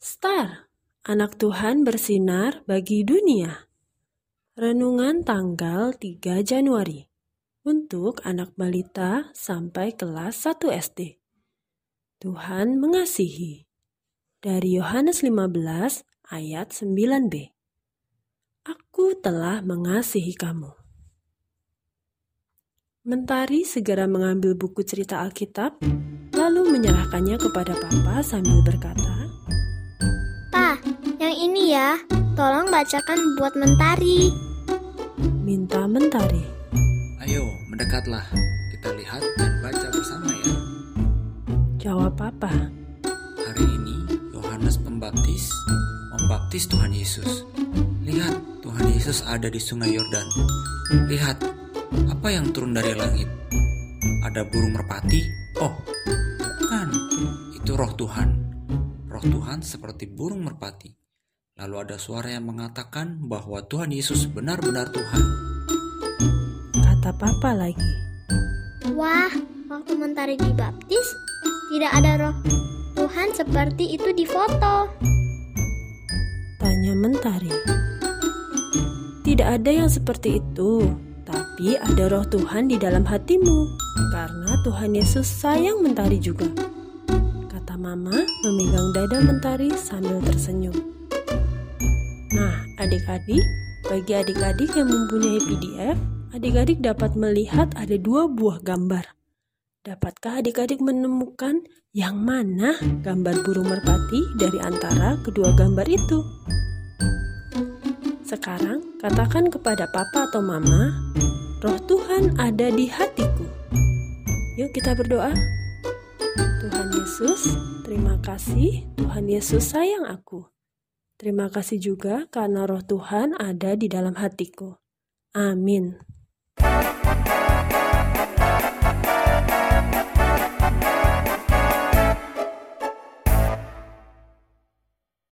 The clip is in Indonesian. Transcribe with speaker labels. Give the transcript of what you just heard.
Speaker 1: Star, anak Tuhan bersinar bagi dunia. Renungan tanggal 3 Januari untuk anak balita sampai kelas 1 SD. Tuhan mengasihi. Dari Yohanes 15 ayat 9b. Aku telah mengasihi kamu. Mentari segera mengambil buku cerita Alkitab, lalu menyerahkannya kepada Papa sambil berkata,
Speaker 2: ini ya, tolong bacakan buat Mentari.
Speaker 1: Minta Mentari.
Speaker 3: Ayo, mendekatlah. Kita lihat dan baca bersama ya.
Speaker 1: Jawab Papa.
Speaker 3: Hari ini Yohanes Pembaptis membaptis Tuhan Yesus. Lihat, Tuhan Yesus ada di sungai Yordan. Lihat, apa yang turun dari langit? Ada burung merpati? Oh, bukan. Itu roh Tuhan. Roh Tuhan seperti burung merpati. Lalu ada suara yang mengatakan bahwa Tuhan Yesus benar-benar Tuhan.
Speaker 1: Kata Papa lagi.
Speaker 2: Wah, waktu Mentari dibaptis, tidak ada roh Tuhan seperti itu di foto.
Speaker 1: Tanya Mentari. Tidak ada yang seperti itu, tapi ada roh Tuhan di dalam hatimu, karena Tuhan Yesus sayang Mentari juga. Kata Mama memegang dada Mentari sambil tersenyum. Nah, adik-adik, bagi adik-adik yang mempunyai PDF, adik-adik dapat melihat ada dua buah gambar. Dapatkah adik-adik menemukan yang mana gambar burung merpati dari antara kedua gambar itu? Sekarang katakan kepada papa atau mama, roh Tuhan ada di hatiku. Yuk kita berdoa. Tuhan Yesus, terima kasih Tuhan Yesus sayang aku. Terima kasih juga karena roh Tuhan ada di dalam hatiku. Amin.